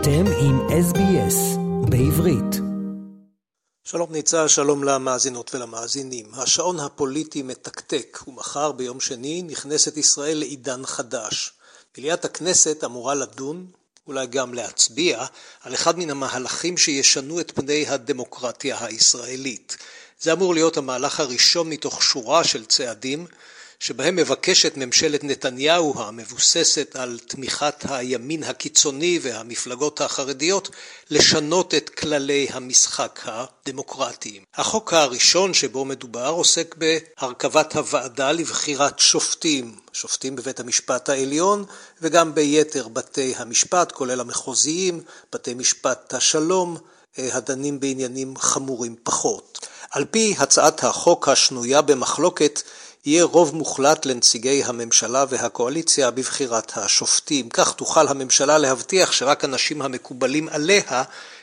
אתם עם SBS בעברית. שלום ניצה, שלום למאזינות ולמאזינים. השעון הפוליטי מתקתק, ומחר ביום שני נכנסת ישראל לעידן חדש. מליאת הכנסת אמורה לדון, אולי גם להצביע, על אחד מן המהלכים שישנו את פני הדמוקרטיה הישראלית. זה אמור להיות המהלך הראשון מתוך שורה של צעדים שבהם מבקשת ממשלת נתניהו המבוססת על תמיכת הימין הקיצוני והמפלגות החרדיות לשנות את כללי המשחק הדמוקרטיים. החוק הראשון שבו מדובר עוסק בהרכבת הוועדה לבחירת שופטים, שופטים בבית המשפט העליון וגם ביתר בתי המשפט כולל המחוזיים, בתי משפט השלום, הדנים בעניינים חמורים פחות. על פי הצעת החוק השנויה במחלוקת יהיה רוב מוחלט לנציגי הממשלה והקואליציה בבחירת השופטים. כך תוכל הממשלה להבטיח שרק אנשים המקובלים עליה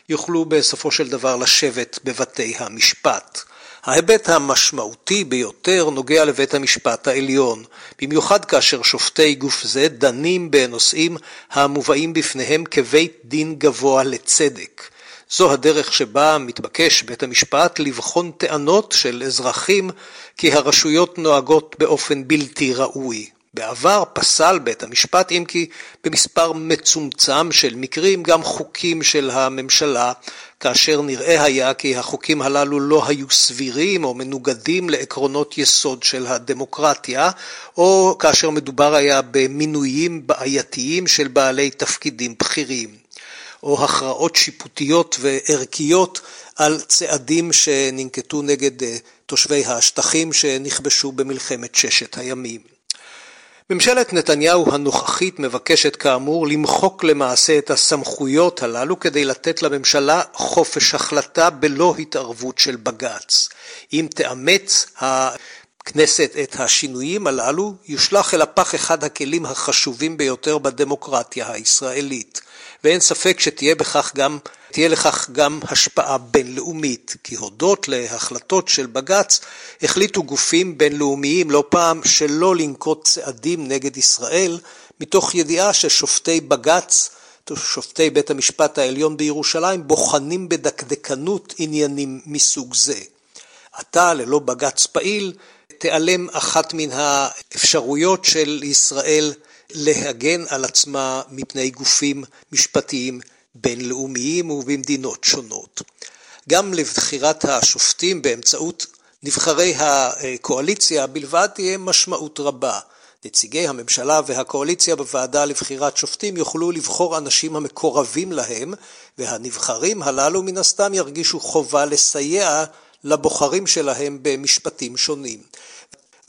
יוכלו בסופו של דבר לשבת בבתי המשפט. ההיבט המשמעותי ביותר נוגע לבית המשפט העליון, במיוחד כאשר שופטי גוף זה דנים בנושאים המובאים בפניהם כבית דין גבוה לצדק. זו הדרך שבה מתבקש בית המשפט לבחון טענות של אזרחים כי הרשויות נוהגות באופן בלתי ראוי. בעבר פסל בית המשפט אם כי במספר מצומצם של מקרים גם חוקים של הממשלה כאשר נראה היה כי החוקים הללו לא היו סבירים או מנוגדים לעקרונות יסוד של הדמוקרטיה או כאשר מדובר היה במינויים בעייתיים של בעלי תפקידים בכירים. או הכרעות שיפוטיות וערכיות על צעדים שננקטו נגד אה, תושבי השטחים שנכבשו במלחמת ששת הימים. ממשלת נתניהו הנוכחית מבקשת כאמור למחוק למעשה את הסמכויות הללו כדי לתת לממשלה חופש החלטה בלא התערבות של בג"ץ. אם תאמץ הכנסת את השינויים הללו, יושלך אל הפח אחד הכלים החשובים ביותר בדמוקרטיה הישראלית. ואין ספק שתהיה בכך גם, תהיה לכך גם השפעה בינלאומית, כי הודות להחלטות של בג"ץ החליטו גופים בינלאומיים לא פעם שלא לנקוט צעדים נגד ישראל, מתוך ידיעה ששופטי בג"ץ שופטי בית המשפט העליון בירושלים בוחנים בדקדקנות עניינים מסוג זה. עתה, ללא בג"ץ פעיל, תיעלם אחת מן האפשרויות של ישראל להגן על עצמה מפני גופים משפטיים בינלאומיים ובמדינות שונות. גם לבחירת השופטים באמצעות נבחרי הקואליציה בלבד תהיה משמעות רבה. נציגי הממשלה והקואליציה בוועדה לבחירת שופטים יוכלו לבחור אנשים המקורבים להם, והנבחרים הללו מן הסתם ירגישו חובה לסייע לבוחרים שלהם במשפטים שונים.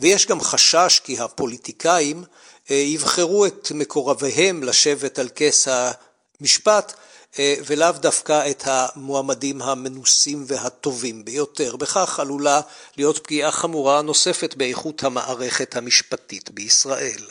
ויש גם חשש כי הפוליטיקאים יבחרו את מקורביהם לשבת על כס המשפט אה, ולאו דווקא את המועמדים המנוסים והטובים ביותר. בכך עלולה להיות פגיעה חמורה נוספת באיכות המערכת המשפטית בישראל.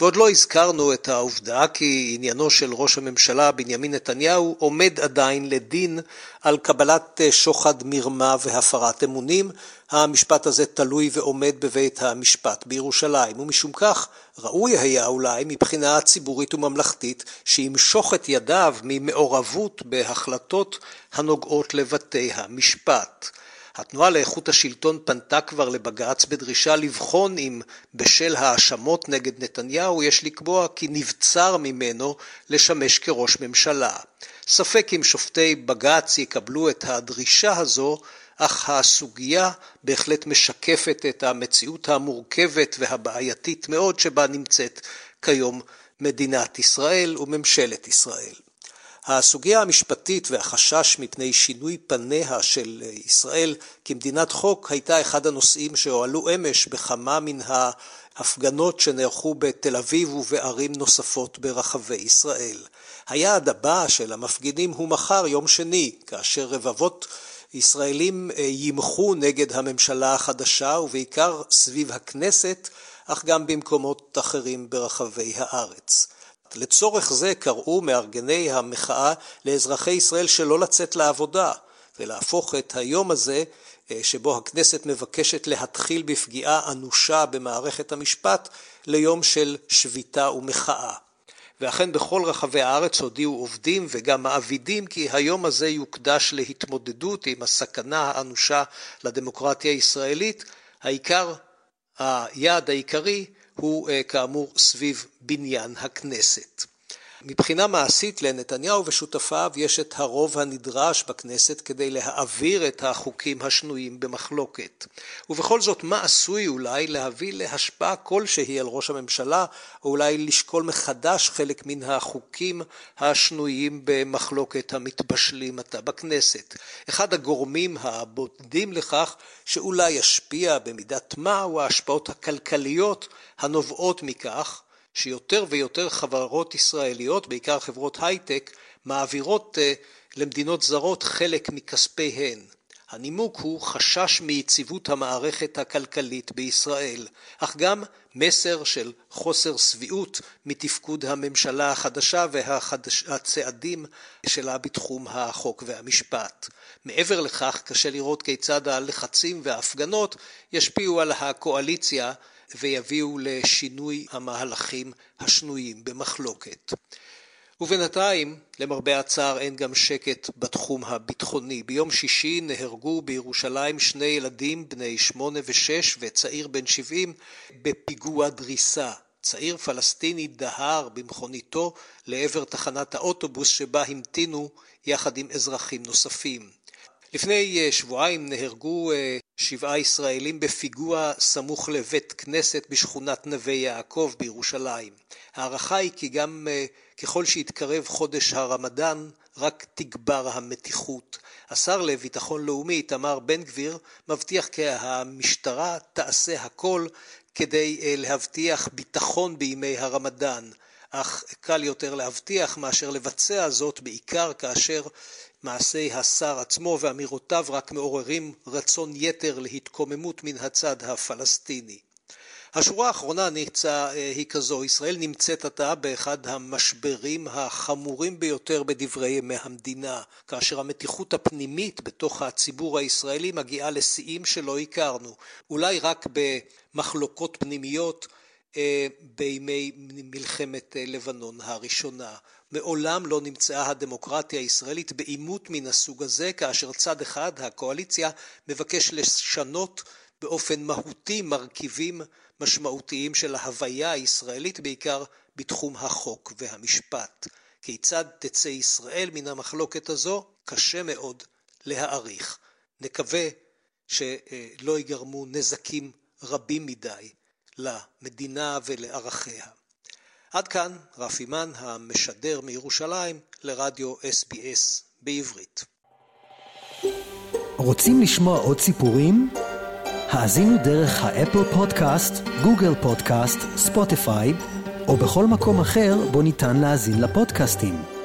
ועוד לא הזכרנו את העובדה כי עניינו של ראש הממשלה בנימין נתניהו עומד עדיין לדין על קבלת אה, שוחד מרמה והפרת אמונים. המשפט הזה תלוי ועומד בבית המשפט בירושלים, ומשום כך ראוי היה אולי מבחינה ציבורית וממלכתית שימשוך את ידיו ממעורבות בהחלטות הנוגעות לבתי המשפט. התנועה לאיכות השלטון פנתה כבר לבג"ץ בדרישה לבחון אם בשל האשמות נגד נתניהו יש לקבוע כי נבצר ממנו לשמש כראש ממשלה. ספק אם שופטי בג"ץ יקבלו את הדרישה הזו, אך הסוגיה בהחלט משקפת את המציאות המורכבת והבעייתית מאוד שבה נמצאת כיום מדינת ישראל וממשלת ישראל. הסוגיה המשפטית והחשש מפני שינוי פניה של ישראל כמדינת חוק הייתה אחד הנושאים שהועלו אמש בכמה מן ההפגנות שנערכו בתל אביב ובערים נוספות ברחבי ישראל. היעד הבא של המפגינים הוא מחר יום שני, כאשר רבבות ישראלים אה, ימחו נגד הממשלה החדשה ובעיקר סביב הכנסת, אך גם במקומות אחרים ברחבי הארץ. לצורך זה קראו מארגני המחאה לאזרחי ישראל שלא לצאת לעבודה ולהפוך את היום הזה אה, שבו הכנסת מבקשת להתחיל בפגיעה אנושה במערכת המשפט ליום של שביתה ומחאה. ואכן בכל רחבי הארץ הודיעו עובדים וגם מעבידים כי היום הזה יוקדש להתמודדות עם הסכנה האנושה לדמוקרטיה הישראלית. העיקר, היעד העיקרי הוא אה, כאמור סביב בניין הכנסת. מבחינה מעשית לנתניהו ושותפיו יש את הרוב הנדרש בכנסת כדי להעביר את החוקים השנויים במחלוקת. ובכל זאת מה עשוי אולי להביא להשפעה כלשהי על ראש הממשלה או אולי לשקול מחדש חלק מן החוקים השנויים במחלוקת המתבשלים עתה בכנסת. אחד הגורמים הבודדים לכך שאולי ישפיע במידת מה הוא ההשפעות הכלכליות הנובעות מכך שיותר ויותר חברות ישראליות, בעיקר חברות הייטק, מעבירות אה, למדינות זרות חלק מכספיהן. הנימוק הוא חשש מיציבות המערכת הכלכלית בישראל, אך גם מסר של חוסר שביעות מתפקוד הממשלה החדשה והצעדים שלה בתחום החוק והמשפט. מעבר לכך, קשה לראות כיצד הלחצים וההפגנות ישפיעו על הקואליציה ויביאו לשינוי המהלכים השנויים במחלוקת. ובינתיים, למרבה הצער, אין גם שקט בתחום הביטחוני. ביום שישי נהרגו בירושלים שני ילדים בני שמונה ושש וצעיר בן שבעים בפיגוע דריסה. צעיר פלסטיני דהר במכוניתו לעבר תחנת האוטובוס שבה המתינו יחד עם אזרחים נוספים. לפני אה, שבועיים נהרגו אה, שבעה ישראלים בפיגוע סמוך לבית כנסת בשכונת נווה יעקב בירושלים. ההערכה היא כי גם אה, ככל שיתקרב חודש הרמדאן רק תגבר המתיחות. השר לביטחון לאומי איתמר בן גביר מבטיח כי המשטרה תעשה הכל כדי להבטיח ביטחון בימי הרמדאן. אך קל יותר להבטיח מאשר לבצע זאת בעיקר כאשר מעשי השר עצמו ואמירותיו רק מעוררים רצון יתר להתקוממות מן הצד הפלסטיני. השורה האחרונה נמצא, אה, היא כזו, ישראל נמצאת עתה באחד המשברים החמורים ביותר בדברי ימי המדינה, כאשר המתיחות הפנימית בתוך הציבור הישראלי מגיעה לשיאים שלא הכרנו, אולי רק במחלוקות פנימיות בימי מלחמת אה, לבנון הראשונה. מעולם לא נמצאה הדמוקרטיה הישראלית בעימות מן הסוג הזה, כאשר צד אחד, הקואליציה, מבקש לשנות באופן מהותי מרכיבים משמעותיים של ההוויה הישראלית, בעיקר בתחום החוק והמשפט. כיצד תצא ישראל מן המחלוקת הזו? קשה מאוד להעריך. נקווה שלא ייגרמו נזקים רבים מדי למדינה ולערכיה. עד כאן רפי מן המשדר מירושלים לרדיו SBS בעברית. רוצים לשמוע עוד סיפורים? האזינו דרך ה Apple Podcast, Google Podcast, Spotify או בכל מקום אחר בו ניתן להאזין לפודקאסטים.